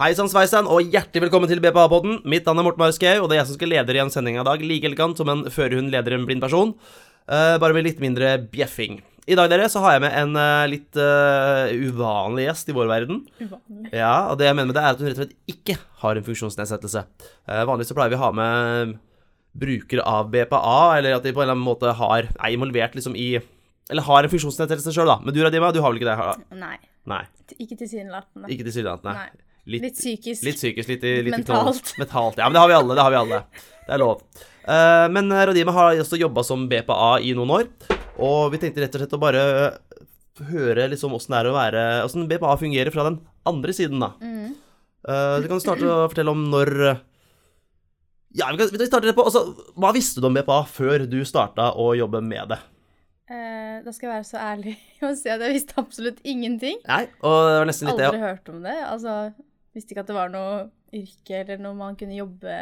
Hei sann, sveisann, og hjertelig velkommen til BPA-podden. Mitt navn er Morten Marskau, og det er jeg som skal lede igjen sendinga i dag. Like elegant som en førerhund leder en blind person, uh, bare med litt mindre bjeffing. I dag dere, så har jeg med en uh, litt uh, uvanlig gjest i vår verden. Uvanlig. Ja, og det jeg mener med det, er at hun rett og slett ikke har en funksjonsnedsettelse. Vanligvis så pleier vi å ha med brukere av BPA, eller at de på en eller annen måte har, er involvert liksom i Eller har en funksjonsnedsettelse sjøl, da. Men du, Radima, du har vel ikke det? har- Nei. Nei. t- Ikke tilsynelatende. Ikke tilsynelatende. Nei. Litt, Litt psykisk. litt psykisk, litt, litt Mentalt. Mentalt. Ja, men det har vi alle. Det har vi alle. Det er lov. Uh, men Radime Radima har også jobba som BPA i noen år, og vi tenkte rett og slett å bare høre liksom åssen det er å være Åssen BPA fungerer fra den andre siden, da. Mm. Uh, du kan starte å fortelle om når Ja, vi kan, vi det starte på altså, Hva visste du om BPA før du starta å jobbe med det? Uh, da skal jeg være så ærlig og si at jeg visste absolutt ingenting. Nei, og det var nesten litt det Aldri hørt om det. Altså, visste ikke at det var noe yrke eller noe man kunne jobbe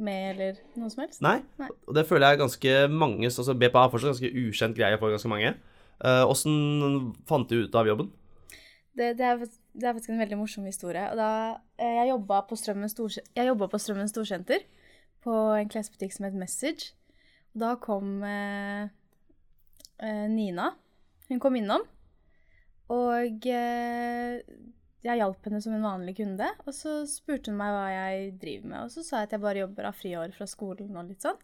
med eller noe som helst. Nei, Nei. og det føler jeg er ganske mange altså BPA er fortsatt ganske ukjent greie for ganske mange. Åssen uh, fant du ut av jobben? Det, det, er, det er faktisk en veldig morsom historie. Og da, eh, jeg jobba på på Strømmen Storsenter på en klesbutikk som het Message. Og da kom eh, eh, Nina. Hun kom innom. Og eh, jeg hjalp henne som en vanlig kunde. Og så spurte hun meg hva jeg driver med. Og så sa jeg at jeg bare jobber av friår fra skolen og litt sånn.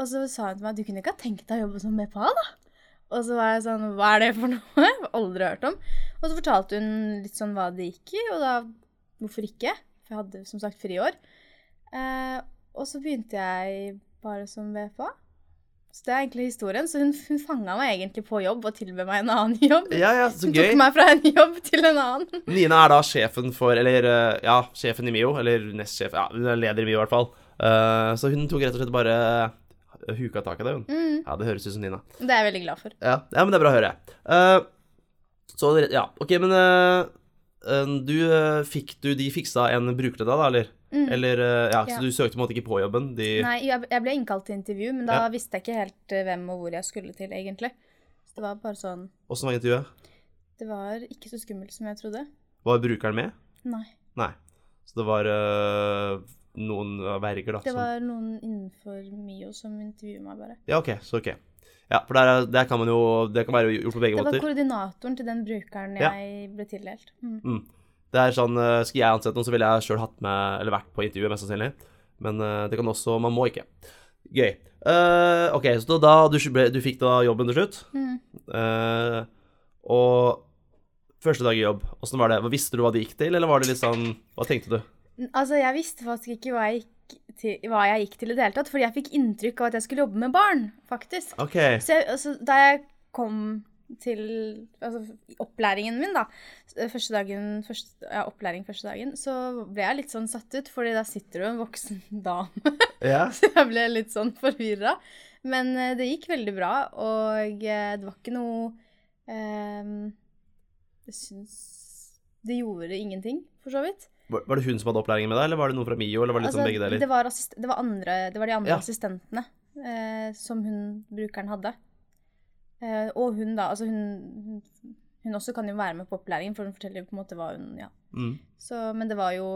Og så sa hun til meg at du kunne ikke ha tenkt deg å jobbe som BPA, da? Og så var jeg sånn, hva er det for noe? Jeg har Aldri hørt om. Og så fortalte hun litt sånn hva det gikk i, og da hvorfor ikke? For jeg hadde som sagt friår. Eh, og så begynte jeg bare som VFA. Så det er egentlig historien. Så hun, hun fanga meg egentlig på jobb og tilbød meg en annen jobb. Ja, ja, så Hun gøy. tok meg fra en jobb til en annen. Nina er da sjefen for Eller eh, ja, sjefen i MIO, eller nestsjef Ja, hun er leder i MIO i hvert fall. Uh, så hun tok rett og slett bare eh, huka tak i det, hun. Mm, Ja, det høres ut som Nina. det er jeg veldig glad for. Ja, ja men det er bra å høre. Uh, så ja, OK, men eh, du eh, Fikk du De fiksa en bruker til deg, da, eller? Mm. Eller eh, Ja, Ja. så du søkte på en måte ikke på jobben? De Nei, jeg, jeg ble innkalt til intervju, men da Ja. visste jeg ikke helt eh, hvem og hvor jeg skulle til, egentlig. Så det var bare sånn Åssen var intervjuet? Det var ikke så skummelt som jeg trodde. Var brukeren med? Nei. Nei. Så det var eh, noen verger, da? Det som- var noen innenfor MIO som intervjuet meg, bare. Ja, OK. Så OK. Ja, for der, der kan man jo Det kan være gjort på begge måter. Det var måter. koordinatoren til den brukeren Ja. jeg ble tildelt. Mm. Mm. Det er sånn, eh, Skal jeg ansette noen, så ville jeg sjøl hatt med Eller vært på intervjuet, mest sannsynlig. Men eh, det kan også Man må ikke. Gøy. Uh, OK, så da du, du fikk da jobben til slutt. Mm. Uh, og første dag i jobb, åssen var det? Visste du hva det gikk til, eller var det litt sånn Hva tenkte du? Altså, jeg visste faktisk ikke hva jeg, gikk til, hva jeg gikk til i det hele tatt, fordi jeg fikk inntrykk av at jeg skulle jobbe med barn, faktisk. Okay. Så jeg, altså, da jeg kom til altså, opplæringen min, da, første dagen, første, ja, opplæring første dagen, så ble jeg litt sånn satt ut, fordi da sitter du en voksen dame. Ja. Så jeg ble litt sånn forvirra. Men eh, det gikk veldig bra, og eh, det var ikke noe eh, Jeg syns Det gjorde ingenting, for så vidt. Var, det hun som hadde opplæringen med deg, eller var det noen fra MIO, eller var det liksom altså, begge deler? Det, var det, var andre, det var de andre Ja. assistentene eh, som hun brukeren hadde. Eh, og hun, da. Altså hun, hun, hun også kan jo være med på opplæringen, for hun forteller jo på en måte hva hun Ja. Mm. Så, men det var jo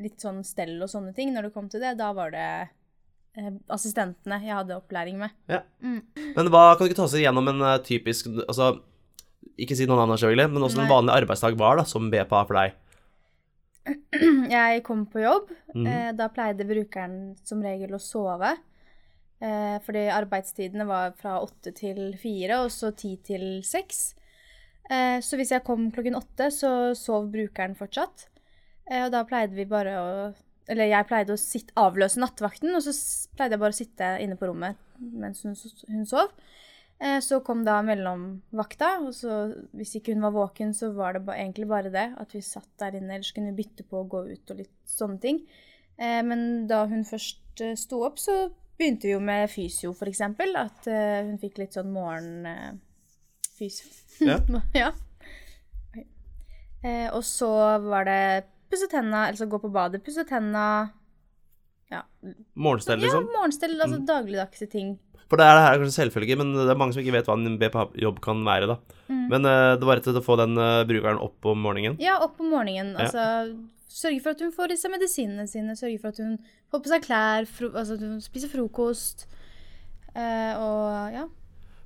litt sånn stell og sånne ting når det kom til det. Da var det eh, assistentene jeg hadde opplæring med. Ja. Mm. Men hva kan du ikke ta oss igjennom en eh, typisk Altså, ikke si noen navn, selvfølgelig, men også en vanlig arbeidsdag var da, som BPA for deg? Jeg kom på jobb. Mm. Eh, da pleide brukeren som regel å sove. Eh, fordi arbeidstidene var fra åtte til fire, og så ti til seks. Eh, så hvis jeg kom klokken åtte, så sov brukeren fortsatt. Eh, og da pleide vi bare å Eller jeg pleide å sitte, avløse nattevakten, og så pleide jeg bare å sitte inne på rommet mens hun, hun sov. Eh, så kom da mellomvakta, og så hvis ikke hun var våken, så var det ba, egentlig bare det. At vi satt der inne, ellers kunne vi bytte på å gå ut og litt sånne ting. Eh, men da hun først eh, sto opp, så begynte vi jo med fysio, eksempel. At eh, hun fikk litt sånn morgenfysio. Ja. ja. Eh, og så var det pusse tenna, altså gå på badet, pusse tenna Ja, Morgenstell, ja liksom? morgenstell, altså dagligdagse ting. For det er, det her er kanskje selvfølge, men det er mange som ikke vet hva en BPA-jobb kan være, da. Mm. Men uh, det var rett og slett å få den uh, brukeren opp om morgenen. Ja, opp om morgenen. Ja. Altså sørge for at hun får disse medisinene sine, sørge for at hun får på seg klær, fro altså at hun spiser frokost. uh, og ja.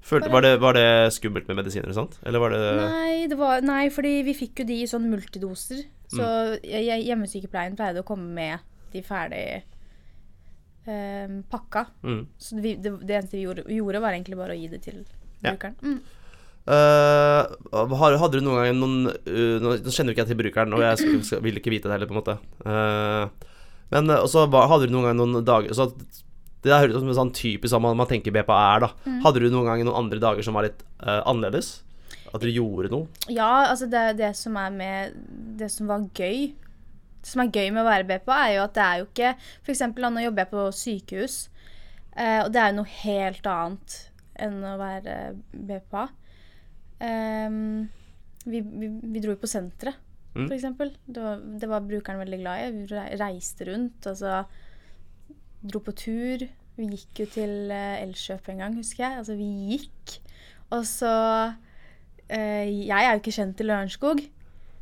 Følte, var, det, var det skummelt med medisiner og sånt? Eller var det Nei, det var, nei, fordi vi fikk jo de i sånn multidoser. Så Mm. hjemmesykepleien pleide å komme med de ferdig eh, pakka. mm. Så vi, det, det eneste vi gjorde, gjorde, var egentlig bare å gi det til Ja. brukeren. Mm. Uh, hadde du noen gang noen uh, Nå kjenner jo ikke jeg til brukeren, og jeg skal, skal, vil ikke vite det heller, på en måte. Uh, men også hadde du noen gang noen dager så Det høres ut som en sånn typisk sånn man, man tenker BPA er, da. Mm. Hadde du noen gang noen andre dager som var litt annerledes? At du gjorde noe? Ja, altså det, det som er med Det som var gøy Det som er gøy med å være BPA, er jo at det er jo ikke da, nå jobber jeg på sykehus, eh, og det er jo noe helt annet enn å være BPA. Um, vi, vi, vi dro jo på senteret, Mm. eksempel. Det var, det var brukeren veldig glad i. Vi reiste rundt, altså dro på tur. Vi gikk jo til eh, Elkjøp en gang, husker jeg. Altså, vi gikk. Og så eh, Jeg er jo ikke kjent i Lørenskog.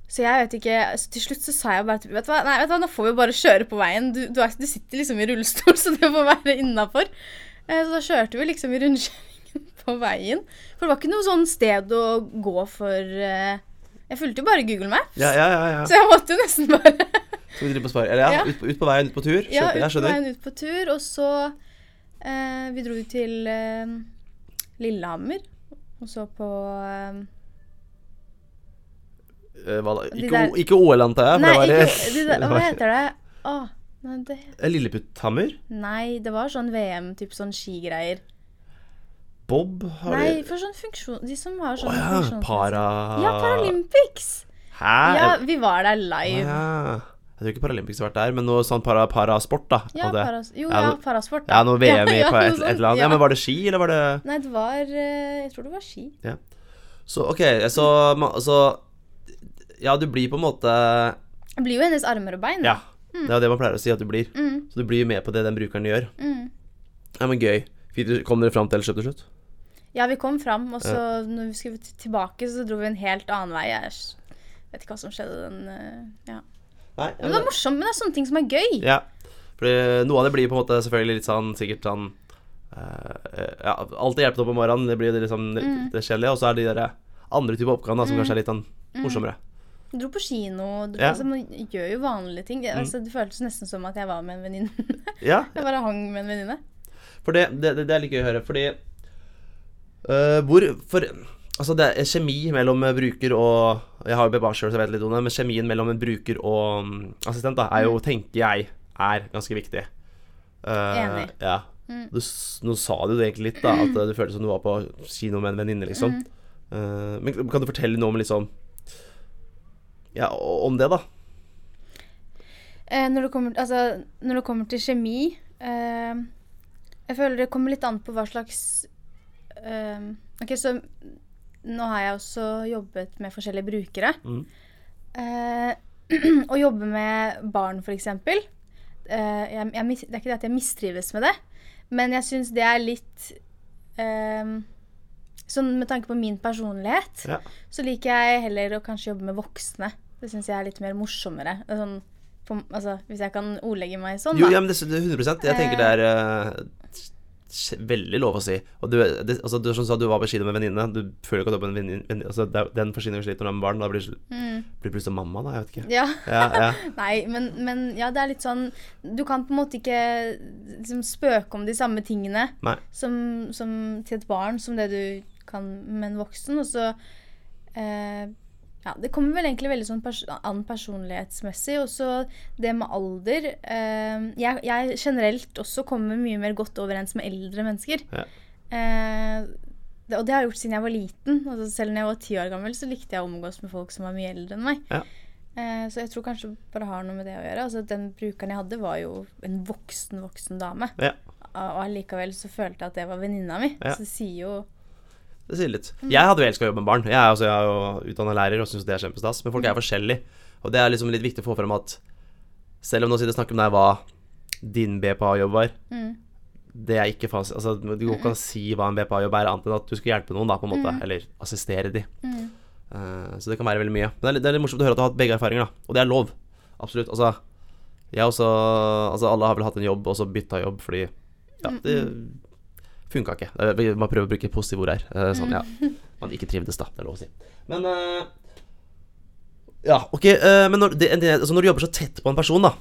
Så jeg vet ikke så Til slutt så sa jeg bare til Vet du hva, nei, vet du hva nå får vi bare kjøre på veien. Du, du, er, du sitter liksom i rullestol, så det får være innafor. Eh, så da kjørte vi liksom i rundkjøringen på veien. For det var ikke noe sånn sted å gå for eh, Jeg fulgte jo bare Google Maps. Ja, ja, ja. ja. Så jeg måtte jo nesten bare Så vi på spar? Eller ja. Ut, på- ut på veien, ut på tur? Ja, ut på veien ut på tur. Og så eh, Vi dro til eh, Lillehammer. Og så på eh, Eh, da? De Ikke, ikke OL, antar jeg? Nei, ikke, de der, hva heter det? Åh, nei, det Eh, Lilleputthammer? Nei, det var sånn VM, typ sånn skigreier. Bob? Har Nei, for sånn funksjon De som har sånn ja, funksjonsnedsettelse. para... Ja, Paralympics! Hæ? Ja, vi var der live. live. ja. Jeg tror ikke Paralympics har vært der, men noe sånn para, parasport, da. Ja, paras jo, Ja, ja, parasport. ja, noe VM i Ja, på et, et eller annet. Ja, ja. men var det ski, eller var det Nei, det var eh, Jeg tror det var ski. Så OK, så, så Ja, du blir på en måte Det blir jo hennes armer og bein. Ja. Det er det man pleier å si at du blir. Mm, Så du blir jo med på det den brukeren gjør. mm. Ja, men gøy. Kom dere fram til Elkjøp til slutt? Ja, vi kom fram, og så når vi skulle tilbake, så dro vi en helt annen vei. Jeg vet ikke hva som skjedde den eh, Ja. Nei. Men det var morsomt, men det er sånne ting som er gøy. Ja. for noe av det blir på en måte selvfølgelig litt sånn sikkert sånn uh, Ja, alltid hjelpe til på morgenen, det blir liksom Mm. det kjedelige. Og så er det de der andre typer oppgaver som som kanskje er litt sånn morsommere. Vi dro på kino. Ja. Altså, man gjør jo vanlige ting. Mm. Altså, det føltes nesten som at jeg var med en venninne. Ja, jeg bare hang med en venninne. for det, det, det, er litt gøy å høre, fordi uh, Hvor For Altså, det er kjemi mellom bruker og Jeg har jo BBA sjøl, så jeg vet litt om det, men kjemien mellom en bruker og um, assistent da, er jo, tenker jeg, er ganske viktig. Uh, Enig. Ja. Mm. Du, nå sa du det egentlig litt, da, at du det føltes som du var på kino med en venninne, liksom. Eh, men kan du fortelle noe om liksom Ja, om det, da? Eh, når, det kommer, altså, når det kommer til kjemi eh, Jeg føler det kommer litt an på hva slags eh, Ok, så nå har jeg også jobbet med forskjellige brukere. Mm. Eh, å jobbe med barn, f.eks. Eh, jeg, jeg, det er ikke det at jeg mistrives med det, men jeg syns det er litt eh, Sånn med tanke på min personlighet, Ja. så liker jeg heller å kanskje jobbe med voksne. Det syns jeg er litt mer morsommere. Er Sånn, på, altså, hvis jeg kan ordlegge meg sånn, Jo, ja, men det, det er 100 Jeg tenker det er uh, veldig lov å si. Og du, det, altså, du, som sa, du var på kino med venninne. Du føler ikke at du er på en venninne altså, Den forsvinner jo litt når du er med barn. Da blir Mm. blir plutselig mamma, da. Jeg vet ikke. Ja. Ja, ja. Nei, men, men ja, det er litt sånn Du kan på en måte ikke liksom, spøke om de samme tingene som, som til et barn som det du kan med en voksen. Og så eh, Ja, det kommer vel egentlig veldig sånn pers an personlighetsmessig. Og så det med alder eh, jeg, jeg generelt også kommer mye mer godt overens med eldre mennesker. Ja. Eh, det, og det har jeg gjort siden jeg var liten. Altså, selv når jeg var ti år gammel, så likte jeg å omgås med folk som var mye eldre enn meg. Ja. Eh, så jeg tror kanskje bare har noe med det å gjøre. Altså, den brukeren jeg hadde, var jo en voksen, voksen dame. Ja. Og allikevel så følte jeg at det var venninna mi. Så det sier jo Det sier litt. Jeg hadde jo elska å jobbe med barn. Jeg er, altså, jeg er jo utdanna lærer og syns det er kjempestas. Men folk er forskjellige. Og det er liksom litt viktig å få frem at selv om nå sitter og snakker om deg hva din BPA-jobb var, mm, det er ikke fast, Altså, du går ikke an å si hva en BPA-jobb er, annet enn at du skal hjelpe noen, da, på en måte. Eller assistere de. Mm. Eh, så det kan være veldig mye. Men det er, litt- det er litt morsomt å høre at du har hatt begge erfaringer, da. Og det er lov. Absolutt. Altså, jeg også Altså, alle har vel hatt en jobb, og så bytta jobb fordi Ja, det funka ikke. Vi- Man prøver å bruke positive ord her. Eh, sånn, ja. Man ikke trivdes, da. Det er lov å si. Men eh, ja, ok, eh, men når, det, altså når du jobber så tett på en person, da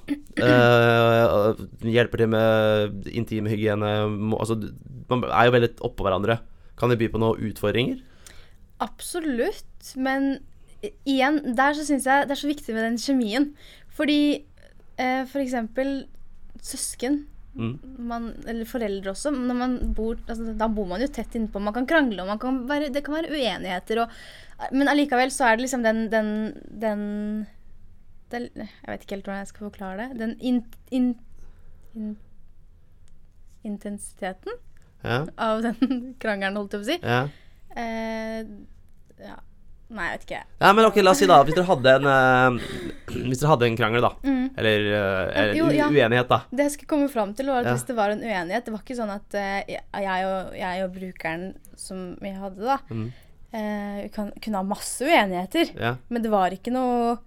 uh, Hjelper til med intimhygiene altså, Man er jo veldig oppå hverandre. Kan det by på noen utfordringer? Absolutt. Men igjen, der så syns jeg det er så viktig med den kjemien. Fordi eh, for eksempel søsken Mm. man, eller foreldre også. Bor, altså, da bor man jo tett innpå. Man kan krangle, og man kan være, det kan være uenigheter. Og, men allikevel så er det liksom den, den, den den Jeg vet ikke helt hvordan jeg skal forklare det. Den in, in, in, intensiteten Ja, av den krangelen, holdt jeg på å si. ja. Eh, ja. Nei, jeg vet ikke. ja, men ok, la oss si da Hvis dere hadde en uh, Hvis dere hadde en krangel, da. Eller, eh, eller Mm. Jo, ja. uenighet, da. Det jeg skulle komme fram til, var at Ja. hvis det var en uenighet Det var ikke sånn at uh, jeg, og, jeg og brukeren som vi hadde, da, Mm. kan, kunne ha masse uenigheter. Ja. Men det var ikke noe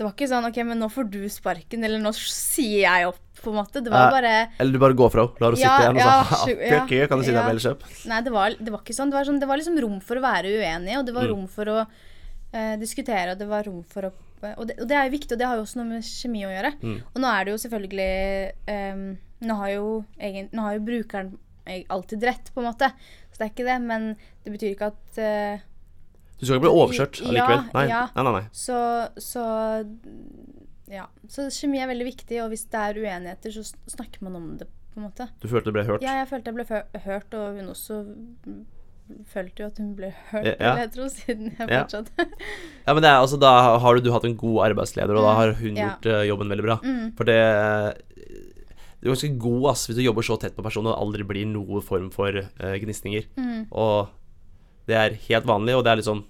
Det var ikke sånn OK, men nå får du sparken, eller nå sier jeg opp, på en måte. Det var eh, bare Eller du bare går fra henne, lar henne Ja, sitte igjen, og ja, sånn ja, ok, kan du si deg ja. vel kjøp? Nei, det var, det var ikke sånn. Det var, sånn. det var liksom rom for å være uenig, og det var Mm. rom for å eh, diskutere, og det var rom for å og det, og det er jo viktig, og det har jo også noe med kjemi å gjøre. Mm. Og nå er det jo selvfølgelig um, nå, har jo egen, nå har jo brukeren eh, alltid rett, på en måte. Så det er ikke det, men det betyr ikke at eh, Du skal ikke bli overkjørt Ja, allikevel? Nei, ja. nei, nei. nei. så, så Ja. Så kjemi er veldig viktig, og hvis det er uenigheter, så snakker man om det, på en måte. Du følte du ble hørt? Ja, jeg følte jeg ble hørt, og hun også mm, følte jo at hun ble hørt, Ja, ja. jeg tro, siden jeg fortsatte. Ja, men det er, altså, da har du, du hatt en god arbeidsleder, og da har hun Mm, ja. gjort uh, jobben veldig bra. Mm. For det Du er ganske god ass, hvis du jobber så tett på personen og det aldri blir noen form for uh, gnisninger. Mm. Og det er helt vanlig, og det er litt sånn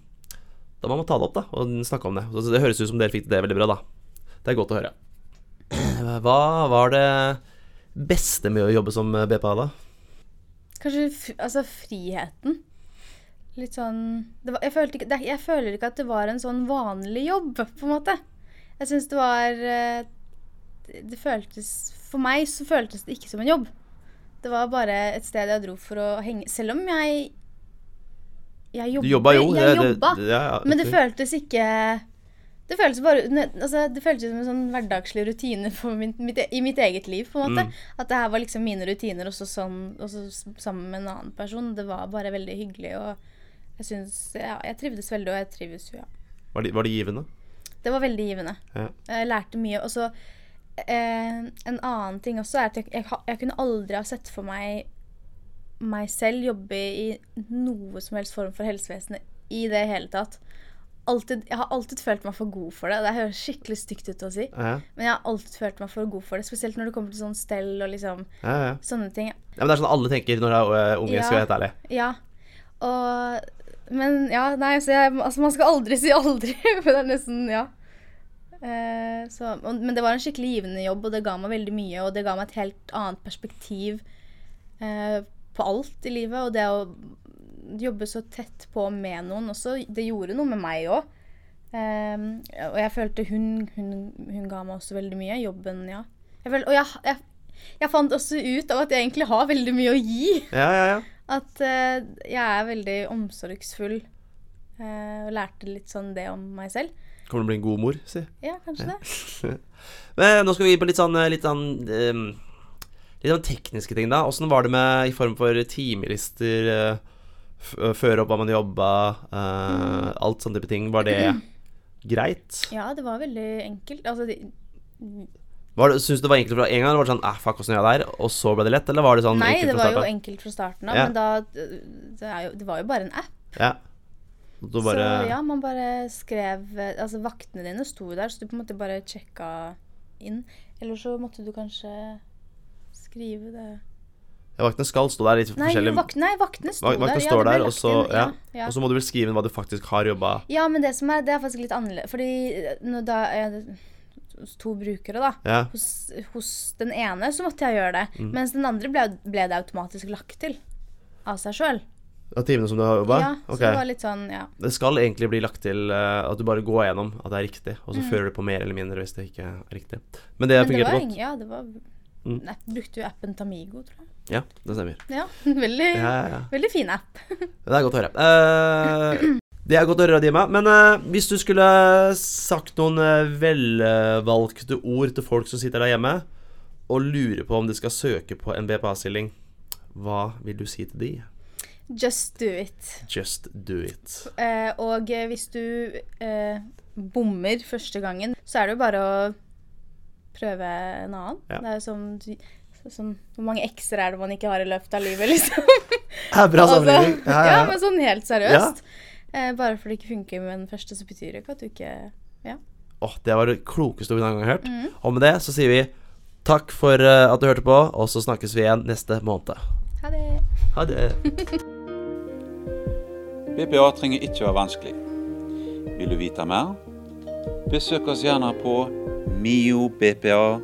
Da må man ta det opp, da, og snakke om det. Så det høres ut som dere fikk det veldig bra, da. Det er godt å høre. Hva var det beste med å jobbe som BPA, da? Kanskje altså friheten. Litt sånn var, jeg, følte ikke, jeg føler ikke at det var en sånn vanlig jobb, på en måte. Jeg syns det var eh, det føltes For meg så føltes det ikke som en jobb. Det var bare et sted jeg dro for å henge Selv om jeg Jeg Du jobba. jo. Jeg det- jobba. det- ja, ja, Men det føltes ikke Det føltes bare altså, Det føltes som en sånn hverdagslig rutine min, mitt, e- i mitt eget liv. på en måte. Mm. At det her var liksom mine rutiner, og så sånn, sammen med en annen person. Det var bare veldig hyggelig. og Jeg synes, ja, jeg trivdes veldig, og jeg trives jo, ja. Var, det, var det givende? Det var veldig givende. Ja. Jeg lærte mye. Og så eh, En annen ting også er at jeg, jeg, jeg kunne aldri ha sett for meg meg selv jobbe i noe som helst form for helsevesenet i det hele tatt. Alltid, jeg har alltid følt meg for god for det. Det høres skikkelig stygt ut å si. Ja, Men jeg har alltid følt meg for god for det. Spesielt når det kommer til sånn stell og liksom ja, ja. sånne ting. ja men det er sånn alle tenker når de er uh, unge, Ja. skal jeg være helt ærlig. Ja. Og Men ja, nei, så jeg Altså, man skal aldri si aldri, for det er nesten Ja. Eh, så, men det var en skikkelig givende jobb, og det ga meg veldig mye. Og det ga meg et helt annet perspektiv eh, på alt i livet. Og det å jobbe så tett på med noen også, det gjorde noe med meg òg. og jeg følte hun, hun, hun ga meg også veldig mye. Jobben, ja. Jeg følte, og jeg, jeg, jeg fant også ut av at jeg egentlig har veldig mye å gi. Ja, ja, ja. At uh, jeg er veldig omsorgsfull. Uh, og lærte litt sånn det om meg selv. Kommer til å bli en god mor, si. Ja, kanskje det. Men nå skal vi inn på litt sånn, litt sånn ehm, Litt sånn tekniske ting, da. Åssen var det med i form for timelister, eh, føre opp hva man jobba, mm. alt sånne type ting. Var det greit? Ja, det var veldig enkelt. Altså, de, Var det, Syns du det var enkelt fra en gang? Var det sånn eh, fuck, hvordan gjør jeg det her? Og så ble det lett? Eller var det sånn nei, det var jo enkelt fra starten av, Ja. men da det, jo, det var jo bare en app. Ja. Bare Så ja, man bare skrev eh, Altså, vaktene dine sto der, så du på en måte bare sjekka inn. Eller så måtte du kanskje skrive det ja, Vaktene skal stå der litt Nei, forskjellig. vak nei vaktene sto vaktene der. Står ja, står der, og så ja. ja. Og så må du vel skrive inn hva du faktisk har jobba Ja, men det som er, det er faktisk litt annerledes. Fordi når da jeg, hos to brukere, da. Ja. Hos, hos den ene så måtte jeg gjøre det, Mm. mens den andre ble, ble det automatisk lagt til av seg sjøl. Av timene som du har jobba? Ja, okay. så det var litt sånn, ja. Det skal egentlig bli lagt til uh, at du bare går gjennom at det er riktig, og så Mm. fører du på mer eller mindre hvis det ikke er riktig. Men det Men det var, godt. ja, det var Mm. Brukte jo appen Tamigo, tror jeg. Ja, det stemmer. Ja, veldig, Ja, ja, veldig fin app. Det er godt å høre. Uh, det er godt å høre, Dima. Men uh, hvis du skulle sagt noen eh, velvalgte ord til folk som sitter der hjemme og lurer på om de skal søke på en BPA-stilling, hva vil du si til de? Just do it. Just do it. Uh, og hvis du bommer første gangen, så er det jo bare å prøve en annen. Ja. Det er jo som, sånn Hvor mange ekser er det man ikke har i løpet av livet, liksom? Ja, bra Altså, sammenligning. Ja, ja, ja, ja. men sånn helt seriøst. Eh, bare fordi det ikke funker med den første, så betyr det ikke at du ikke Ja. Åh, det var det klokeste vi noen gang har hørt. Mm. Og med det så sier vi takk for eh, at du hørte på, og så snakkes vi igjen neste måned. Ha det. Ha det. BPA trenger ikke være vanskelig. Vil du vite mer? Besøk oss gjerne på mioppa.no.